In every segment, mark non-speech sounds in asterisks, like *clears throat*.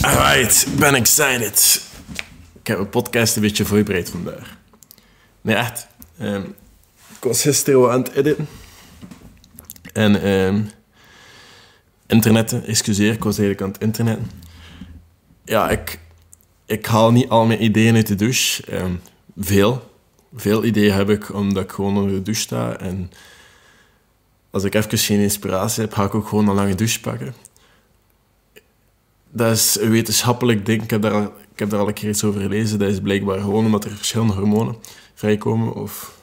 Alright, ben excited. Ik heb mijn podcast een beetje voorbereid vandaag. Nee, echt. Ehm, ik was gisteren aan het editen. En ehm internetten, excuseer, ik was eigenlijk aan het internetten. Ja, ik, ik haal niet al mijn ideeën uit de douche. Ehm, veel. Veel ideeën heb ik omdat ik gewoon onder de douche sta. En als ik even geen inspiratie heb, ga ik ook gewoon een lange douche pakken. Dat is een wetenschappelijk ding. Ik heb daar ik heb al een keer iets over gelezen. Dat is blijkbaar gewoon omdat er verschillende hormonen vrijkomen of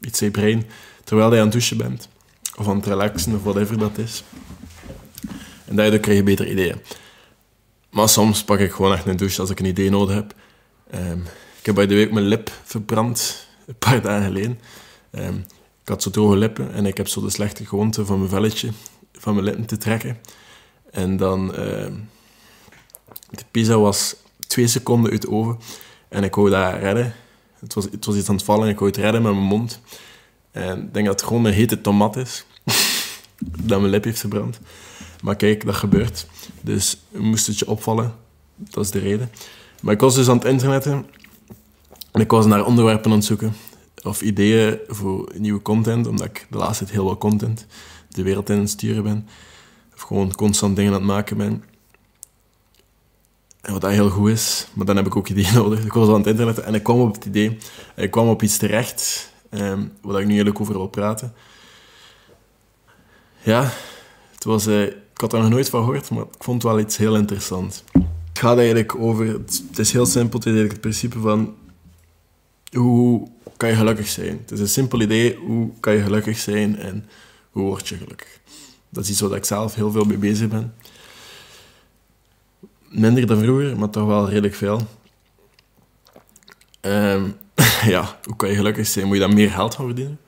iets in je brein terwijl je aan het douchen bent. Of aan het relaxen of whatever dat is. En daardoor krijg je beter ideeën. Maar soms pak ik gewoon echt een douche als ik een idee nodig heb. Ehm, ik heb bij de week mijn lip verbrand, een paar dagen geleden. Ehm, ik had zo droge lippen en ik heb zo de slechte gewoonte van mijn velletje van mijn lippen te trekken. En dan... ehm, de pizza was twee seconden uit de oven en ik wou dat redden. Het was, het was iets aan het vallen en ik wou het redden met mijn mond. En ik denk dat het gewoon een hete tomat is. *laughs* dat mijn lip heeft verbrand. Maar kijk, dat gebeurt. Dus moest het je opvallen. Dat is de reden. Maar ik was dus aan het internetten. En ik was naar onderwerpen aan het zoeken. Of ideeën voor nieuwe content. Omdat ik de laatste tijd heel veel content de wereld in aan het sturen ben. Of gewoon constant dingen aan het maken ben. Wat dat heel goed is, maar dan heb ik ook ideeën *laughs* nodig. Ik was aan het internet en ik kwam op het idee, ik kwam op iets terecht, ehm, waar ik nu eigenlijk over wil praten. Ja, het was, eh, ik had er nog nooit van gehoord, maar ik vond het wel iets heel interessants. Het gaat eigenlijk over, het, is heel simpel, het is het principe van hoe kan je gelukkig zijn. Het is een simpel idee, hoe kan je gelukkig zijn en hoe word je gelukkig. Dat is iets waar ik zelf heel veel mee bezig ben minder dan vroeger, maar toch wel redelijk veel. Ehm, *laughs* ja, hoe kan je gelukkig zijn? Moet je daar meer geld van verdienen?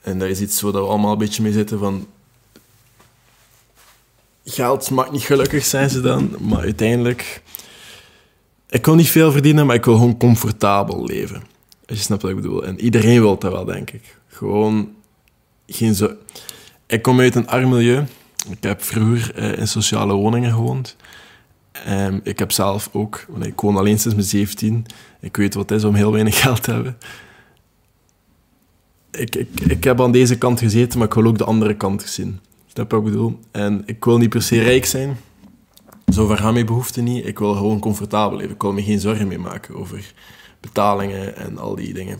En dat is iets waar we allemaal een beetje mee zitten van... Geld maakt niet gelukkig, zijn ze dan. Maar uiteindelijk... Ik wil niet veel verdienen, maar ik wil gewoon comfortabel leven. Als je snapt wat ik bedoel. En iedereen wil dat wel, denk ik. Gewoon... Geen zo... Ik kom uit een arm milieu. Ik heb vroeger eh, in sociale woningen gewoond. Ehm, ik heb zelf ook, want ik woon alleen sinds mijn 17. Ik weet wat het is om heel weinig *laughs* geld te hebben. Ik, ik, ik heb aan deze kant gezeten, maar ik wil ook de andere kant zien. Snap je wat ik bedoel? En ik wil niet per se rijk zijn. Zover gaan mijn behoeften niet. Ik wil gewoon comfortabel leven. Ik wil me geen zorgen meer maken over betalingen en al die dingen.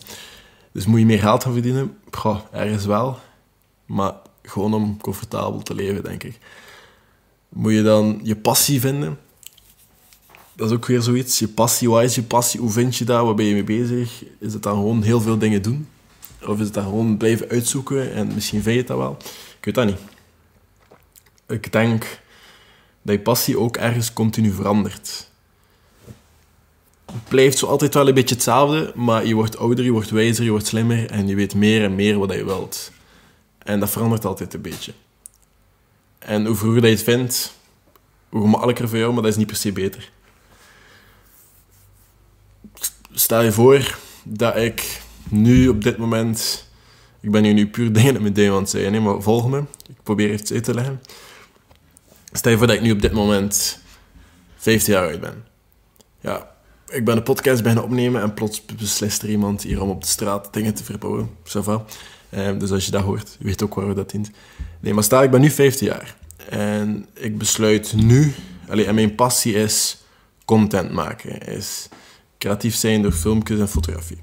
Dus moet je meer geld gaan verdienen? Goh, ergens wel. Maar gewoon om comfortabel te leven, denk ik. Moet je dan je passie vinden? Dat is ook weer zoiets. Je passie, wat is je passie? Hoe vind je dat? Waar ben je mee bezig? Is het dan gewoon heel veel dingen doen? Of is het dan gewoon blijven uitzoeken en misschien vind je dat wel? Ik weet dat niet. Ik denk dat je passie ook ergens continu verandert. Het blijft zo altijd wel een beetje hetzelfde, maar je wordt ouder, je wordt wijzer, je wordt slimmer en je weet meer en meer wat je wilt. En dat verandert altijd een beetje. En hoe vroeger dat je het vindt, hoe gemakkelijker voor jou, maar dat is niet per se beter. Stel je voor dat ik nu op dit moment... Ik ben hier nu puur *laughs* dingen met dingen aan zeggen, hè, maar volg me. Ik probeer het uit te leggen. Stel je voor dat ik nu op dit moment 15 jaar oud ben. Ja, ik ben een podcast beginnen opnemen en plots beslist er iemand hier om op de straat dingen te verbouwen. Ça va. Ehm, dus als je dat hoort, je weet ook waar dat dient. Nee, maar stel, ik ben nu 15 jaar. En ik besluit nu... Allee, en mijn passie is content maken. Is creatief zijn door filmpjes en fotografie.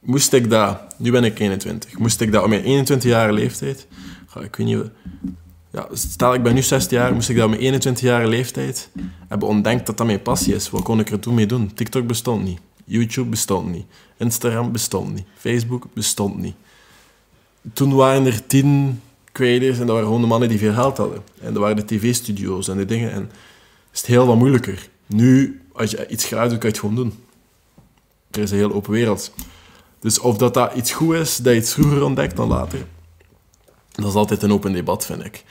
Moest ik dat... Nu ben ik 21. Moest ik dat op mijn 21-jarige leeftijd... Goh, ik weet niet... Ja, stel, ik ben nu 16 jaar. Moest ik dat op mijn 21-jarige leeftijd hebben ontdekt dat dat mijn passie is. Wat kon ik er toen mee doen? TikTok bestond niet. YouTube bestond niet. Instagram bestond niet. Facebook bestond niet. Toen waren er tien creators en dat waren gewoon de mannen die veel geld hadden. En dat waren de tv-studio's en die dingen. En is het heel wat moeilijker. Nu, als je iets graag doet, kan je het gewoon doen. Er is een heel open wereld. Dus of dat, dat iets goed is, dat je het vroeger ontdekt dan later, dat is altijd een open debat, vind ik.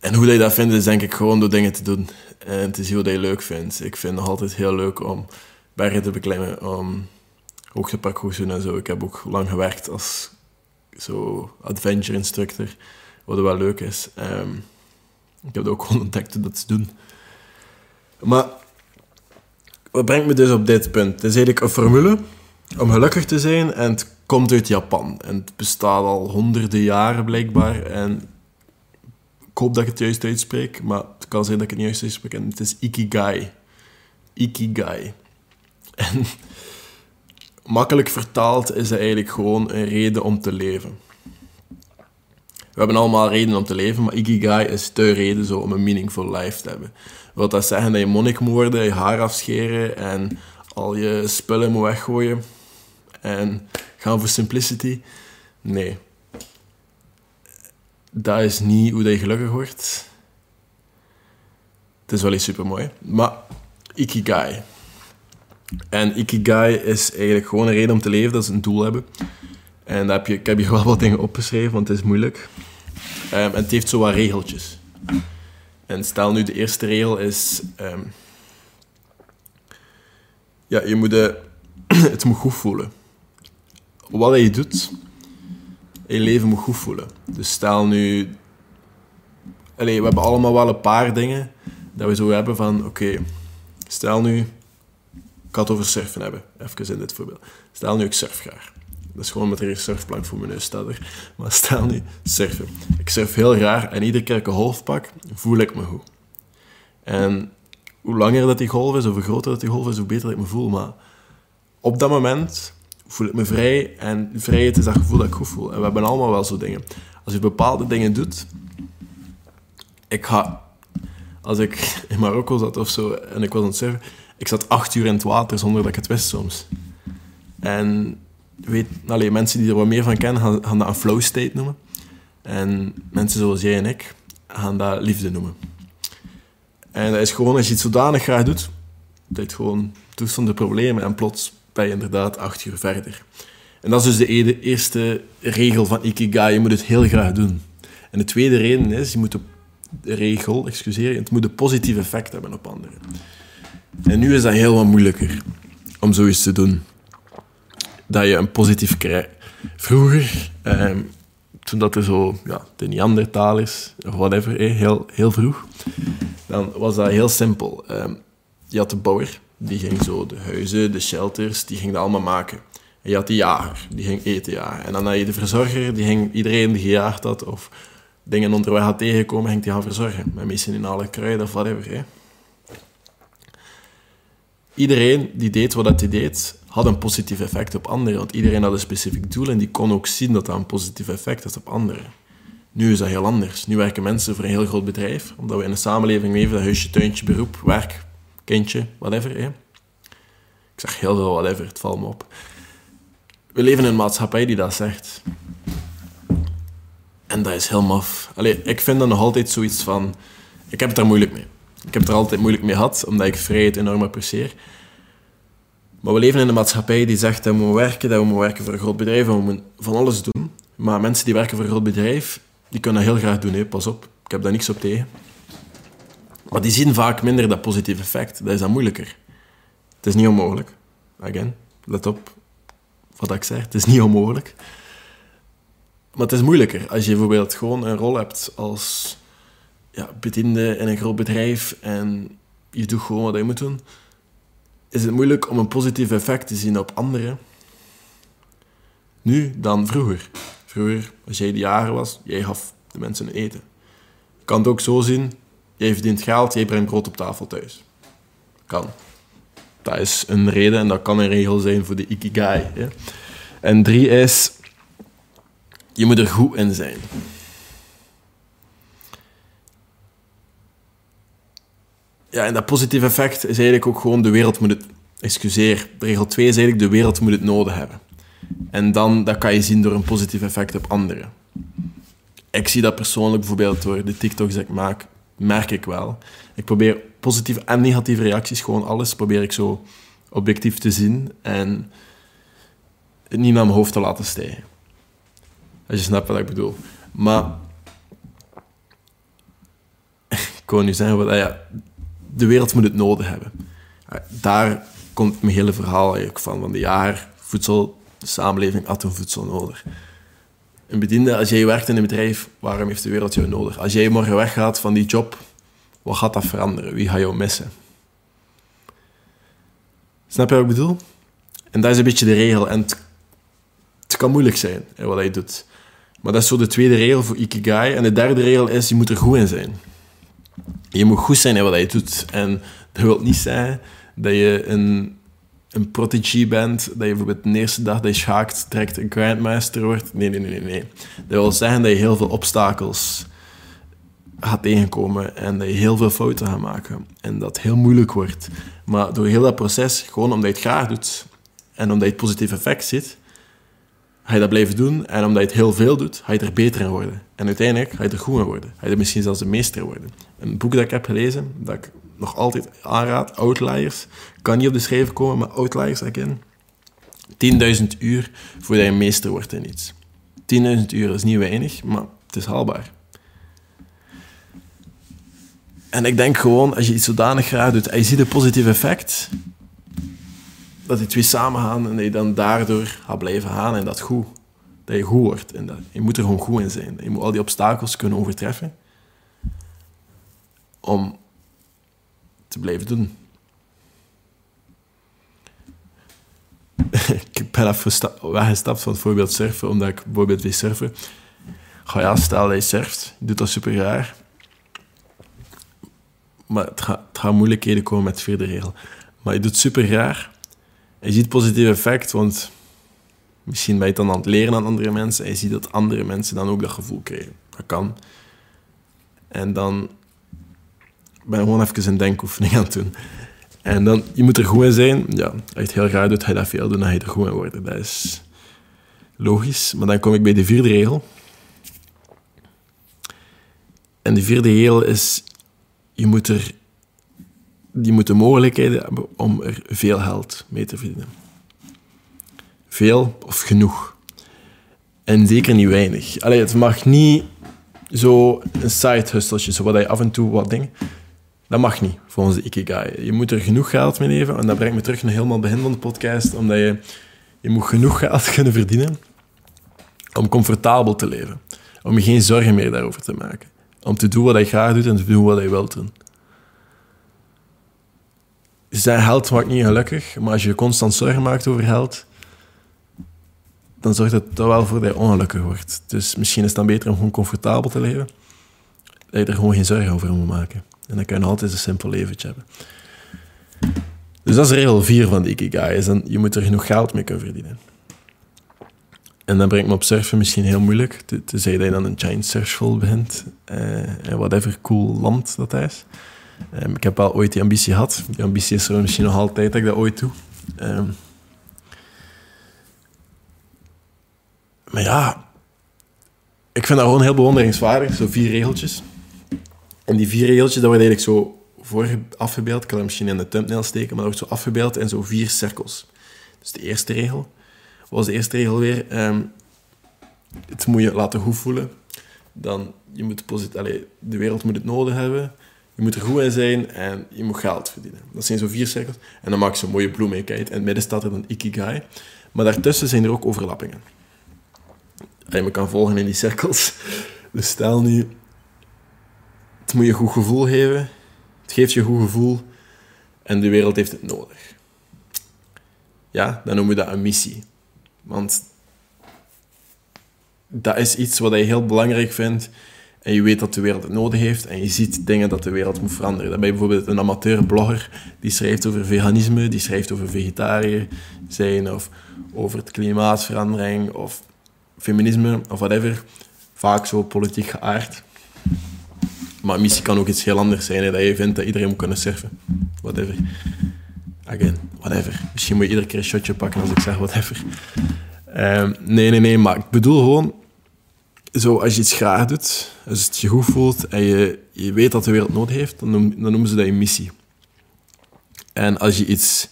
En hoe dat je dat vindt, is denk ik gewoon door dingen te doen. En te zien wat je leuk vindt. Ik vind het nog altijd heel leuk om bergen te beklimmen, om hoogteparcours te doen en zo. Ik heb ook lang gewerkt als zo adventure instructor. Wat wel leuk is. Ehm, ik heb het ook gewoon ontdekt dat te doen. Maar wat brengt me dus op dit punt? Het is eigenlijk een formule om gelukkig te zijn en het komt uit Japan. En het bestaat al honderden jaren blijkbaar. En ik hoop dat ik het juist uitspreek, maar het kan zijn dat ik het niet juist uitspreek. En het is Ikigai. Ikigai. En *laughs* makkelijk vertaald is het eigenlijk gewoon een reden om te leven. We hebben allemaal redenen om te leven, maar Ikigai is de reden zo om een meaningful life te hebben. Wil dat zeggen dat je monnik moet worden, je haar afscheren en al je spullen moet weggooien en gaan voor simplicity? Nee. Dat is niet hoe je gelukkig wordt. Het is wel iets supermooi. Maar Ikigai. En Ikigai is eigenlijk gewoon een reden om te leven, dat is een doel hebben. En daar heb je, ik heb hier wel wat dingen opgeschreven, want het is moeilijk. Um, en het heeft zo wat regeltjes. En stel nu, de eerste regel is... Um, ja, je moet de, *clears throat* het moet goed voelen. Wat je doet, je leven moet goed voelen. Dus stel nu... Allee, we hebben allemaal wel een paar dingen dat we zo hebben van... Oké, stel nu... Ik had het over surfen hebben, even in dit voorbeeld. Stel nu, ik surf graag. Dat is gewoon met een surfplank voor mijn neus staat. Maar stel nu, surfen. Ik surf heel graag en iedere keer ik een golf pak, voel ik me goed. En hoe langer dat die golf is, of hoe groter dat die golf is, hoe beter ik me voel. Maar op dat moment voel ik me vrij en vrijheid is dat gevoel dat ik goed voel. En we hebben allemaal wel zo dingen. Als je bepaalde dingen doet... Ik ga... Als ik in Marokko zat of zo en ik was aan het surfen, ik zat acht uur in het water zonder dat ik het wist soms. En weet, allee, mensen die er wat meer van kennen, gaan, dat een flow state noemen. En mensen zoals jij en ik gaan dat liefde noemen. En dat is gewoon, als je iets zodanig graag doet, dat je gewoon toestanden problemen en plots ben je inderdaad acht uur verder. En dat is dus de eerste regel van Ikigai. Je moet het heel graag doen. En de tweede reden is, je moet de, regel, excuseer, het moet een positief effect hebben op anderen. En nu is dat heel wat moeilijker om zoiets te doen dat je een positief krijgt. Vroeger, eh, toen dat er zo, ja, de Neandertalers, of whatever, heel, heel vroeg, dan was dat heel simpel. Eh, je had de bouwer, die ging zo de huizen, de shelters, die ging dat allemaal maken. En je had de jager, die ging eten jagen. En dan had je de verzorger, die ging iedereen die gejaagd had, of dingen onderweg had tegengekomen, ging die gaan verzorgen. Met medicinale kruiden of whatever. Iedereen die deed wat hij deed, had een positief effect op anderen. Want iedereen had een specifiek doel en die kon ook zien dat dat een positief effect had op anderen. Nu is dat heel anders. Nu werken mensen voor een heel groot bedrijf, omdat we in een samenleving leven, dat huisje, tuintje, beroep, werk, kindje, whatever. Hè. Ik zeg heel veel whatever, het valt me op. We leven in een maatschappij die dat zegt. En dat is heel maf. Allee, ik vind dat nog altijd zoiets van... Ik heb het daar moeilijk mee. Ik heb het er altijd moeilijk mee gehad, omdat ik vrijheid enorm apprecieer. Maar we leven in een maatschappij die zegt dat we moeten werken, dat we moeten werken voor een groot bedrijf, en we moeten van alles doen. Maar mensen die werken voor een groot bedrijf, die kunnen dat heel graag doen, pas op. Ik heb daar niks op tegen. Maar die zien vaak minder dat positieve effect. Dat is dan moeilijker. Het is niet onmogelijk. Again, let op wat ik zeg. Het is niet onmogelijk. Maar het is moeilijker als je bijvoorbeeld gewoon een rol hebt als ja, bediende in een groot bedrijf en je doet gewoon wat je moet doen is het moeilijk om een positief effect te zien op anderen. Nu dan vroeger. Vroeger, als jij de jaren was, jij gaf de mensen eten. Je kan het ook zo zien, jij verdient geld, jij brengt brood op tafel thuis. Kan. Dat is een reden en dat kan een regel zijn voor de ikigai. En drie is, je moet er goed in zijn. Ja, en dat positieve effect is eigenlijk ook gewoon de wereld moet het... Excuseer, regel 2 is eigenlijk de wereld moet het nodig hebben. En dan dat kan je zien door een positief effect op anderen. Ik zie dat persoonlijk bijvoorbeeld door de TikToks die ik maak, merk ik wel. Ik probeer positieve en negatieve reacties, gewoon alles, probeer ik zo objectief te zien en het niet naar mijn hoofd te laten stijgen. Als je snapt wat ik bedoel. Maar *laughs* ik kon nu zeggen, wat, ja, de wereld moet het nodig hebben. Daar komt mijn hele verhaal eigenlijk van. Van de jaar voedsel, de samenleving had voedsel nodig. een bediende, als jij werkt in een bedrijf, waarom heeft de wereld jou nodig? Als jij morgen weggaat van die job, wat gaat dat veranderen? Wie gaat jou missen? Snap je wat ik bedoel? En dat is een beetje de regel. En het, het kan moeilijk zijn, wat hij doet. Maar dat is zo de tweede regel voor Ikigai. En de derde regel is, je moet er goed in zijn. Je moet goed zijn in wat je doet. En dat wil niet zeggen dat je een, een protégé bent, dat je bijvoorbeeld de eerste dag dat je schaakt direct een grandmaster wordt. Nee, nee, nee, nee. Dat wil zeggen dat je heel veel obstakels gaat tegenkomen en dat je heel veel fouten gaat maken. En dat het heel moeilijk wordt. Maar door heel dat proces, gewoon omdat je het graag doet en omdat je het positief effect ziet, ga je dat blijven doen. En omdat je het heel veel doet, ga je er beter in worden. En uiteindelijk ga je er goed in worden. Ga je er misschien zelfs een meester worden. Een boek dat ik heb gelezen, dat ik nog altijd aanraad, Outliers. Kan niet op de schrijver komen, maar Outliers, again. 10.000 uur voordat je een meester wordt in iets. 10.000 uur is niet weinig, maar het is haalbaar. En ik denk gewoon, als je iets zodanig graag doet en je ziet een positief effect, dat die twee samen gaan en dat je dan daardoor gaat blijven gaan en dat goed. Dat je goed wordt. En dat, je moet er gewoon goed in zijn. Je moet al die obstakels kunnen overtreffen om te blijven doen. *laughs* ik ben even weggestapt van het voorbeeld surfen, omdat ik bijvoorbeeld wil surfen. Ga ja, stel dat je surft, je doet dat super raar. Maar het gaat moeilijkheden komen met de vierde regel. Maar je doet super raar je ziet positief effect, want misschien ben je het dan aan het leren aan andere mensen en je ziet dat andere mensen dan ook dat gevoel krijgen. Dat kan. En dan ben je gewoon even een denkoefening aan het doen. En dan, je moet er goed in zijn. Ja, als je heel graag doet, ga je dat veel doen, dan je er goed in worden. Dat is logisch. Maar dan kom ik bij de vierde regel. En de vierde regel is, je moet er die moeten mogelijkheden hebben om er veel geld mee te verdienen. Veel of genoeg. En zeker niet weinig. Allee, het mag niet zo een side hustletje, zo wat je af en toe wat dingen. Dat mag niet, volgens de Ikigai. Je moet er genoeg geld mee leven. En dat brengt me terug naar helemaal het begin van de podcast. Omdat je, je moet genoeg geld *laughs* kunnen verdienen om comfortabel te leven. Om je geen zorgen meer daarover te maken. Om te doen wat je graag doet en te doen wat je wilt doen zijn geld maakt niet gelukkig, maar als je constant zorgen maakt over geld, dan zorgt het toch wel voor dat je ongelukkig wordt. Dus misschien is het dan beter om gewoon comfortabel te leven, dat je er gewoon geen zorgen over moet maken. En dan kan je altijd een simpel leventje hebben. Dus dat is regel 4 van de Ikigai, is dan, je moet er genoeg geld mee kunnen verdienen. En dat brengt me op surfen misschien heel moeilijk, tenzij dat je dan een giant surfschool bent, eh, en whatever cool land dat is. Um, ik heb wel ooit die ambitie gehad. Die ambitie is er misschien nog altijd dat ik dat ooit doe. Um, maar ja, ik vind dat gewoon heel bewonderingswaardig, zo vier regeltjes. En die vier regeltjes, dat wordt eigenlijk zo voor afgebeeld. Ik kan er misschien in de thumbnail steken, maar dat wordt zo afgebeeld in zo vier cirkels. Dus de eerste regel. Was de eerste regel weer? Um, het moet je laten goed voelen. Dan, je moet de wereld moet het nodig hebben. Je moet er goed in zijn en je moet geld verdienen. Dat zijn zo vier cirkels. En dan maak je zo'n mooie bloem mee. Kijk, in het midden staat er een ikigai. Maar daartussen zijn er ook overlappingen. En je me kan volgen in die cirkels. Dus stel nu... Het moet je een goed gevoel geven. Het geeft je een goed gevoel. En de wereld heeft het nodig. Ja, dan noemen we dat een missie. Want dat is iets wat je heel belangrijk vindt en je weet dat de wereld het nodig heeft en je ziet dingen dat de wereld moet veranderen. Dan ben je bijvoorbeeld een amateur-blogger die schrijft over veganisme, die schrijft over vegetariër zijn of over het klimaatverandering of feminisme of whatever. Vaak zo politiek geaard. Maar missie kan ook iets heel anders zijn, hè, dat je vindt dat iedereen moet kunnen surfen. Whatever. Again, whatever. Misschien moet je iedere keer een shotje pakken als ik zeg whatever. Um, nee, nee, nee, maar ik bedoel gewoon zo, als je iets graag doet, als het je goed voelt en je, je weet dat de wereld nood heeft, dan, noem, noemen ze dat je missie. En als je iets...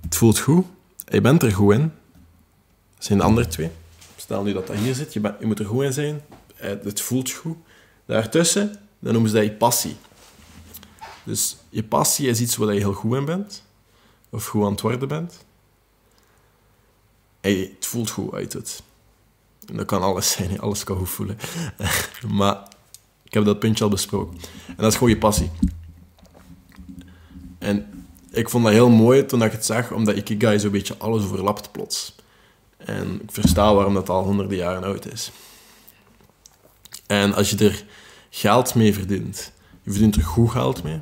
Het voelt goed, je bent er goed in, dat zijn de andere twee. Stel nu dat dat hier zit, je, je moet er goed in zijn, het voelt goed. Daartussen, dan noemen ze dat je passie. Dus je passie is iets waar je heel goed in bent, of goed aan het worden bent. En het voelt goed uit het. Dat kan alles zijn, alles kan goed voelen. *laughs* maar ik heb dat puntje al besproken. En dat is gewoon je passie. En ik vond dat heel mooi toen ik het zag, omdat Ikigai zo'n beetje alles overlapt plots. En ik versta waarom dat al honderden jaren oud is. En als je er geld mee verdient, je verdient er goed geld mee,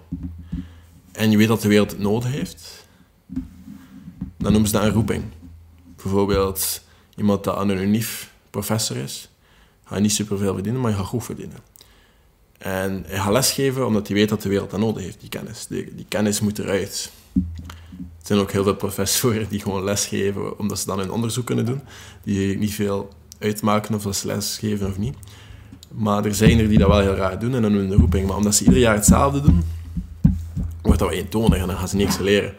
en je weet dat de wereld het nodig heeft, dan noemen ze dat een roeping. Bijvoorbeeld iemand dat unief professor is, ga niet superveel verdienen, maar je gaat goed verdienen. En hij gaat lesgeven omdat hij weet dat de wereld dat nodig heeft, die kennis. Die, die kennis moet eruit. Er zijn ook heel veel professoren die gewoon lesgeven omdat ze dan hun onderzoek kunnen doen, die niet veel uitmaken of ze lesgeven of niet. Maar er zijn er die dat wel heel raar doen en dan een roeping. Maar omdat ze ieder jaar hetzelfde doen, wordt dat wel eentonig en dan gaan ze niks leren.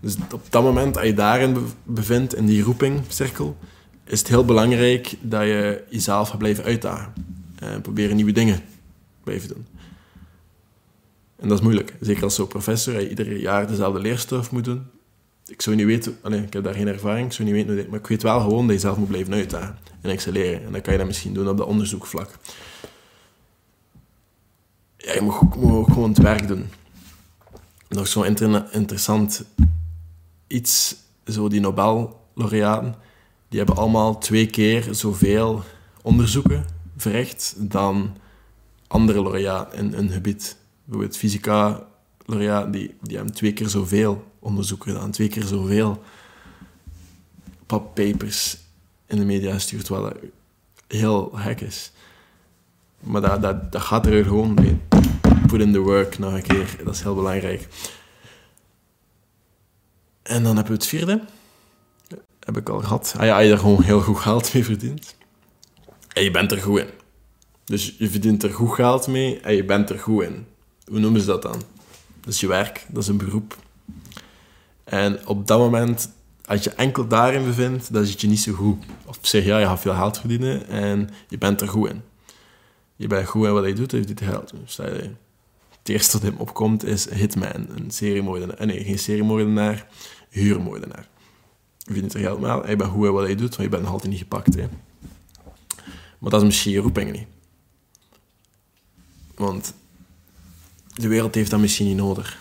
Dus op dat moment, als je daarin bevindt, in die roepingcirkel, is het heel belangrijk dat je jezelf gaat blijven uitdagen. En proberen nieuwe dingen blijven doen. En dat is moeilijk. Zeker als zo'n professor, je ieder jaar dezelfde leerstof moet doen. Ik zou niet weten, allez, ik heb daar geen ervaring, ik zou niet weten maar ik weet wel gewoon dat je zelf moet blijven uitdagen en excelleren. En dan kan je dat misschien doen op dat onderzoekvlak. Ja, je moet, moet gewoon het werk doen. Nog zo'n interessant iets, zo die Nobel-laureaten, die hebben allemaal twee keer zoveel onderzoeken verricht dan andere laureaten in een gebied. Bijvoorbeeld fysica laureaten, die, die hebben twee keer zoveel onderzoeken gedaan, twee keer zoveel papers in de media gestuurd, wat heel gek is. Maar dat, dat, dat gaat er gewoon mee. Put in the work nog een keer, dat is heel belangrijk. En dan hebben we het vierde. Heb ik al gehad. Ah ja, je er gewoon heel goed geld mee verdient. En je bent er goed in. Dus je verdient er goed geld mee en je bent er goed in. Hoe noemen ze dat dan? Dat is je werk, dat is een beroep. En op dat moment, als je enkel daarin bevindt, dan zit je niet zo goed. Of zeg ja, je gaat veel geld verdienen en je bent er goed in. Je bent goed in wat je doet, je verdient geld. Dus het eerste wat hem opkomt is Hitman, een seriemoordenaar. Eh, nee, geen seriemoordenaar, huurmoordenaar. Je verdient er geld mee, je bent goed in wat je doet, maar je bent nog altijd niet gepakt. Maar dat is misschien je roeping niet. Want de wereld heeft dat misschien niet nodig.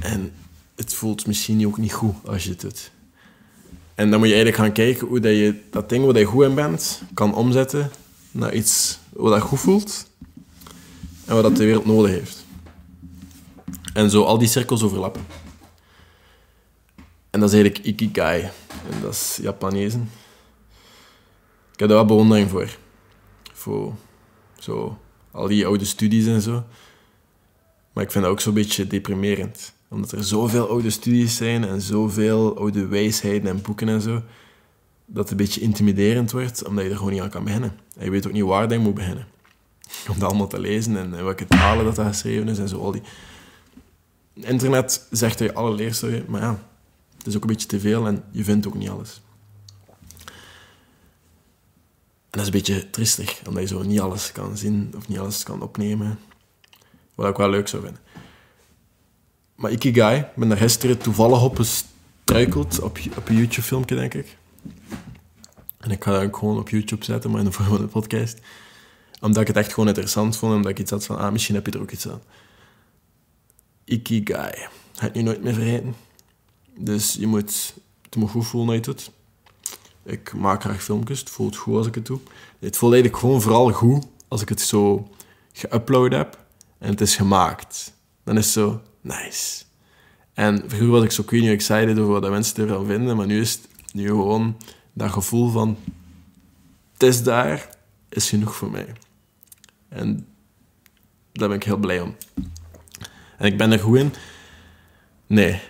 En het voelt misschien ook niet goed als je het doet. En dan moet je eigenlijk gaan kijken hoe dat je dat ding waar je goed in bent, kan omzetten naar iets wat dat goed voelt en wat dat de wereld nodig heeft. En zo al die cirkels overlappen. En dat is eigenlijk Ikigai. En dat is Japanezen. Ik heb daar wel bewondering voor. Voor zo al die oude studies en zo. Maar ik vind dat ook zo'n beetje deprimerend. Omdat er zoveel oude studies zijn en zoveel oude wijsheden en boeken en zo. Dat het een beetje intimiderend wordt, omdat je er gewoon niet aan kan beginnen. En je weet ook niet waar je moet beginnen. *laughs* Om dat allemaal te lezen en, welke talen dat, dat geschreven is en zo. Al die... Internet zegt dat je alle leerstoffen, maar ja, het is ook een beetje te veel en je vindt ook niet alles. En dat is een beetje tristig, omdat je zo niet alles kan zien of niet alles kan opnemen. Wat ik wel leuk zou vinden. Maar Ikigai, ik ben daar gisteren toevallig op gestruikeld, op, op een YouTube-filmpje, denk ik. En ik ga dat ook gewoon op YouTube zetten, maar in de vorm van een podcast. Omdat ik het echt gewoon interessant vond, omdat ik iets had van, ah, misschien heb je er ook iets aan. Ikigai. Ga je nu nooit meer vergeten. Dus je moet, het moet goed voelen dat je het doet. Ik maak graag filmpjes, het voelt goed als ik het doe. Het voelt eigenlijk gewoon vooral goed als ik het zo geüpload heb en het is gemaakt. Dan is het zo, nice. En vroeger was ik zo kun je excited over wat mensen ervan vinden, maar nu is het nu gewoon dat gevoel van, het is daar, is genoeg voor mij. En daar ben ik heel blij om. En ik ben er goed in? Nee.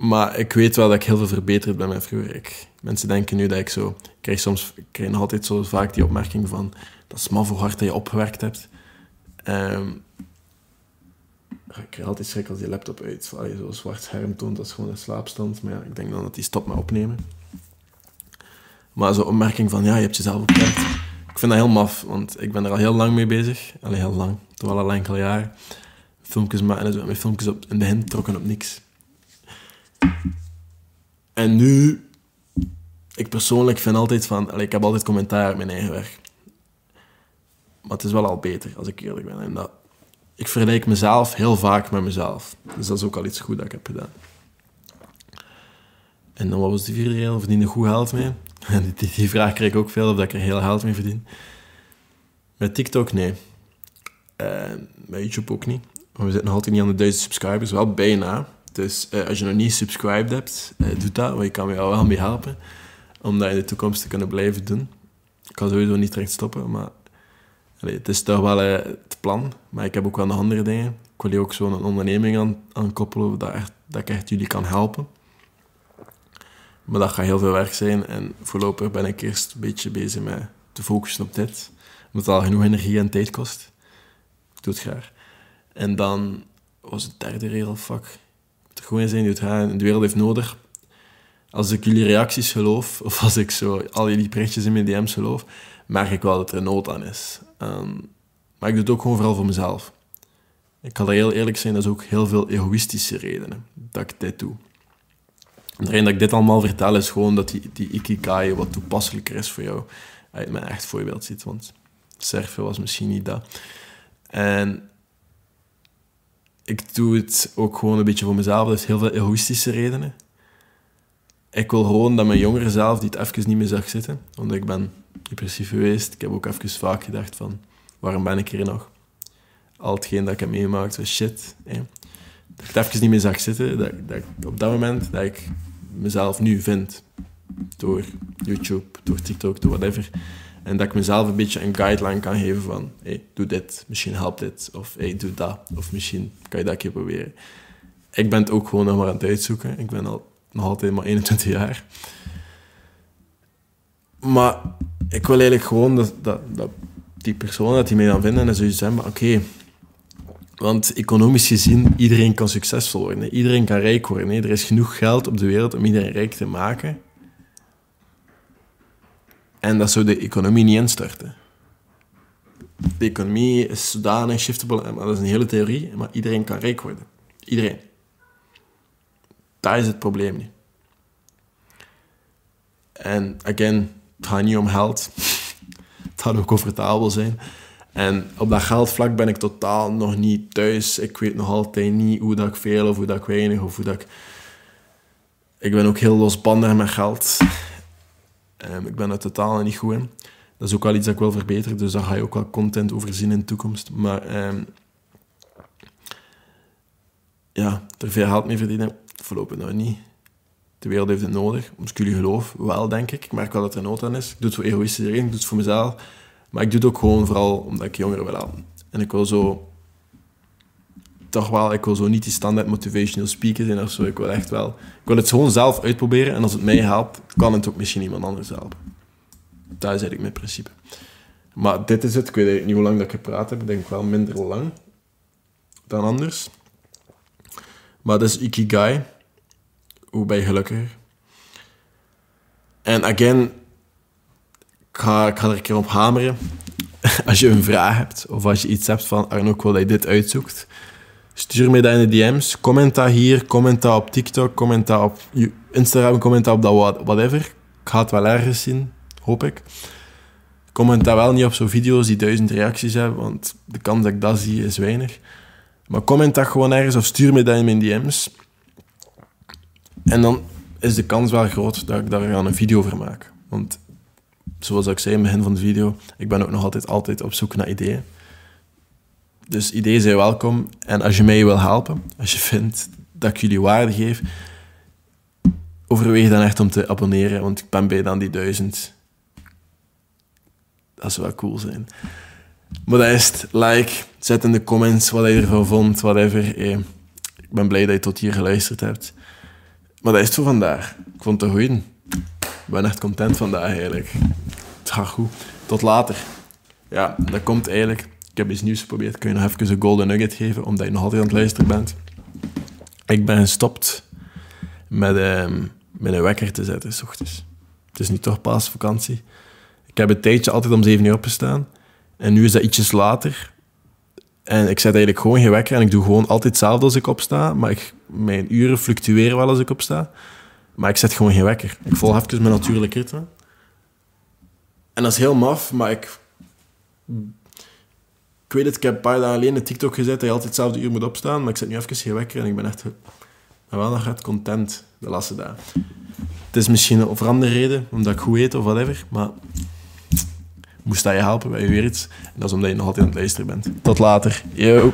Maar ik weet wel dat ik heel veel verbeterd ben met vroeger. Ik, mensen denken nu dat ik zo... Ik krijg soms ik krijg nog altijd zo vaak die opmerking van... Dat is maar voor hard dat je opgewerkt hebt. Um, ik krijg altijd schrik als die laptop uit. Allee, zo zwart scherm toont, dat is gewoon een slaapstand. Maar ik denk dan dat die stopt met opnemen. Maar zo'n opmerking van, ja, je hebt jezelf opgewerkt. Ik vind dat heel maf, want ik ben er al heel lang mee bezig. Allee, heel lang. Toch al een enkele jaar. Filmpjes maken en zo. Mijn filmpjes op, in de begin trokken op niks. En nu ik persoonlijk vind altijd van... ik heb altijd commentaar op mijn eigen werk. Maar het is wel al beter, als ik eerlijk ben. En dat, ik vergelijk mezelf heel vaak met mezelf. Dus dat is ook al iets goed dat ik heb gedaan. En dan wat was die vierde regel? Verdien goed geld mee? *laughs* En die, die, vraag krijg ik ook veel, of dat ik er heel geld mee verdien. Met TikTok, nee. Uh, met YouTube ook niet. Maar we zitten nog altijd niet aan de duizend subscribers. Wel bijna. Dus uh, als je nog niet subscribed hebt, uh, doe dat. Want je kan me wel mee helpen. Om dat in de toekomst te kunnen blijven doen. Ik kan sowieso niet direct stoppen, maar... Het is toch wel het plan. Maar ik heb ook wel nog andere dingen. Ik wil hier ook zo'n onderneming aan, aan koppelen, dat, echt, dat ik echt jullie kan helpen. Maar dat gaat heel veel werk zijn. En voorlopig ben ik eerst een beetje bezig met te focussen op dit. Omdat het al genoeg energie en tijd kost. Ik doe het graag. En dan was het derde regel, fuck. Gewoon zijn, die het gaan. De wereld heeft nodig. Als ik jullie reacties geloof, of als ik zo al jullie berichtjes in mijn DM's geloof, merk ik wel dat er nood aan is. Um, maar ik doe het ook gewoon vooral voor mezelf. Ik kan er heel eerlijk zijn, dat is ook heel veel egoïstische redenen dat ik dit doe. En de reden dat ik dit allemaal vertel is gewoon dat die, die wat toepasselijker is voor jou. Je mijn echt voorbeeld ziet, want surfen was misschien niet dat. En ik doe het ook gewoon een beetje voor mezelf. Dat is heel veel egoïstische redenen. Ik wil gewoon dat mijn jongere zelf die het even niet meer zag zitten. Want ik ben depressief geweest. Ik heb ook even vaak gedacht van, waarom ben ik hier nog? Al hetgeen dat ik heb meegemaakt was shit. Hè. Dat ik het even niet meer zag zitten. Dat, dat op dat moment dat ik mezelf nu vind. Door YouTube, door TikTok, door whatever. En dat ik mezelf een beetje een guideline kan geven van... Hey, doe dit, misschien helpt dit. Of hey, doe dat. Of misschien kan je dat een keer proberen. Ik ben het ook gewoon nog maar aan het uitzoeken. Ik ben al, nog altijd maar 21 jaar. Maar ik wil eigenlijk gewoon dat, dat, die persoon dat die mij dan vinden en zoiets zeggen, maar oké, want economisch gezien, iedereen kan succesvol worden. Iedereen kan rijk worden. Er is genoeg geld op de wereld om iedereen rijk te maken. En dat zou de economie niet instorten. De economie is zodanig shiftable, maar dat is een hele theorie, maar iedereen kan rijk worden. Iedereen. Dat is het probleem niet. En again, het gaat niet om geld. *laughs* Het gaat ook comfortabel zijn. En op dat geldvlak ben ik totaal nog niet thuis. Ik weet nog altijd niet hoe dat ik veel of hoe dat ik weinig of hoe dat ik... Ik ben ook heel losbandig met geld. Um, ik ben er totaal niet goed in. Dat is ook wel iets dat ik wil verbeteren, dus daar ga je ook wel content over zien in de toekomst. Maar um, ja, er veel geld mee verdienen, voorlopig nog niet. De wereld heeft het nodig, om jullie geloof wel, denk ik. Ik merk wel dat er nood aan is. Ik doe het voor egoïstische redenen, ik doe het voor mezelf. Maar ik doe het ook gewoon vooral omdat ik jongeren wil helpen. En ik wil zo... Toch wel, ik wil zo niet die standaard motivational speaker zijn of zo. Ik wil echt wel... Ik wil het gewoon zelf uitproberen. En als het mij helpt, kan het ook misschien iemand anders helpen. Dat is eigenlijk mijn principe. Maar dit is het. Ik weet niet hoe lang dat ik gepraat heb. Ik denk wel minder lang dan anders. Maar dat is Ikigai. Hoe ben je gelukkiger? En again, ik ga, ik ga er een keer op hameren. *laughs* als je een vraag hebt, of als je iets hebt van Arno, ik wil dat je dit uitzoekt, stuur me dat in de DM's. Comment hier, comment op TikTok, comment op Instagram, comment op dat whatever. Ik ga het wel ergens zien, hoop ik. Comment wel niet op zo'n video's die duizend reacties hebben, want de kans dat ik dat zie is weinig. Maar comment dat gewoon ergens of stuur me dat in mijn DM's. En dan is de kans wel groot dat ik daar een video over maak. Want zoals ik zei in het begin van de video, ik ben ook nog altijd, altijd op zoek naar ideeën. Dus ideeën zijn welkom. En als je mij wil helpen, als je vindt dat ik jullie waarde geef, overweeg dan echt om te abonneren, want ik ben bij dan die duizend. Dat zou wel cool zijn. Maar dat is het. Like, zet in de comments wat je ervan vond, whatever. Eh, ik ben blij dat je tot hier geluisterd hebt. Maar dat is het voor vandaag. Ik vond het goeie. Ik ben echt content vandaag eigenlijk. Het gaat goed. Tot later. Ja, dat komt eigenlijk... Heb iets nieuws geprobeerd. Kun je nog even een golden nugget geven, omdat je nog altijd aan het luisteren bent. Ik ben gestopt met, um, met een wekker te zetten, s ochtends. Het is nu toch pas vakantie. Ik heb een tijdje altijd om 7 uur opgestaan. En nu is dat ietsjes later. En ik zet eigenlijk gewoon geen wekker. En ik doe gewoon altijd hetzelfde als ik opsta. Maar ik, mijn uren fluctueren wel als ik opsta. Maar ik zet gewoon geen wekker. Ik volg even mijn natuurlijke ritme. En dat is heel maf, maar ik... Ik weet het, ik heb een paar dagen alleen een TikTok gezet dat je altijd hetzelfde uur moet opstaan, maar ik zet nu even geen wekker en ik ben echt wel nog echt content de laatste dagen. Het is misschien of andere reden, omdat ik goed eet of whatever, maar moest dat je helpen bij weer iets. En dat is omdat je nog altijd aan het luisteren bent. Tot later. Yo.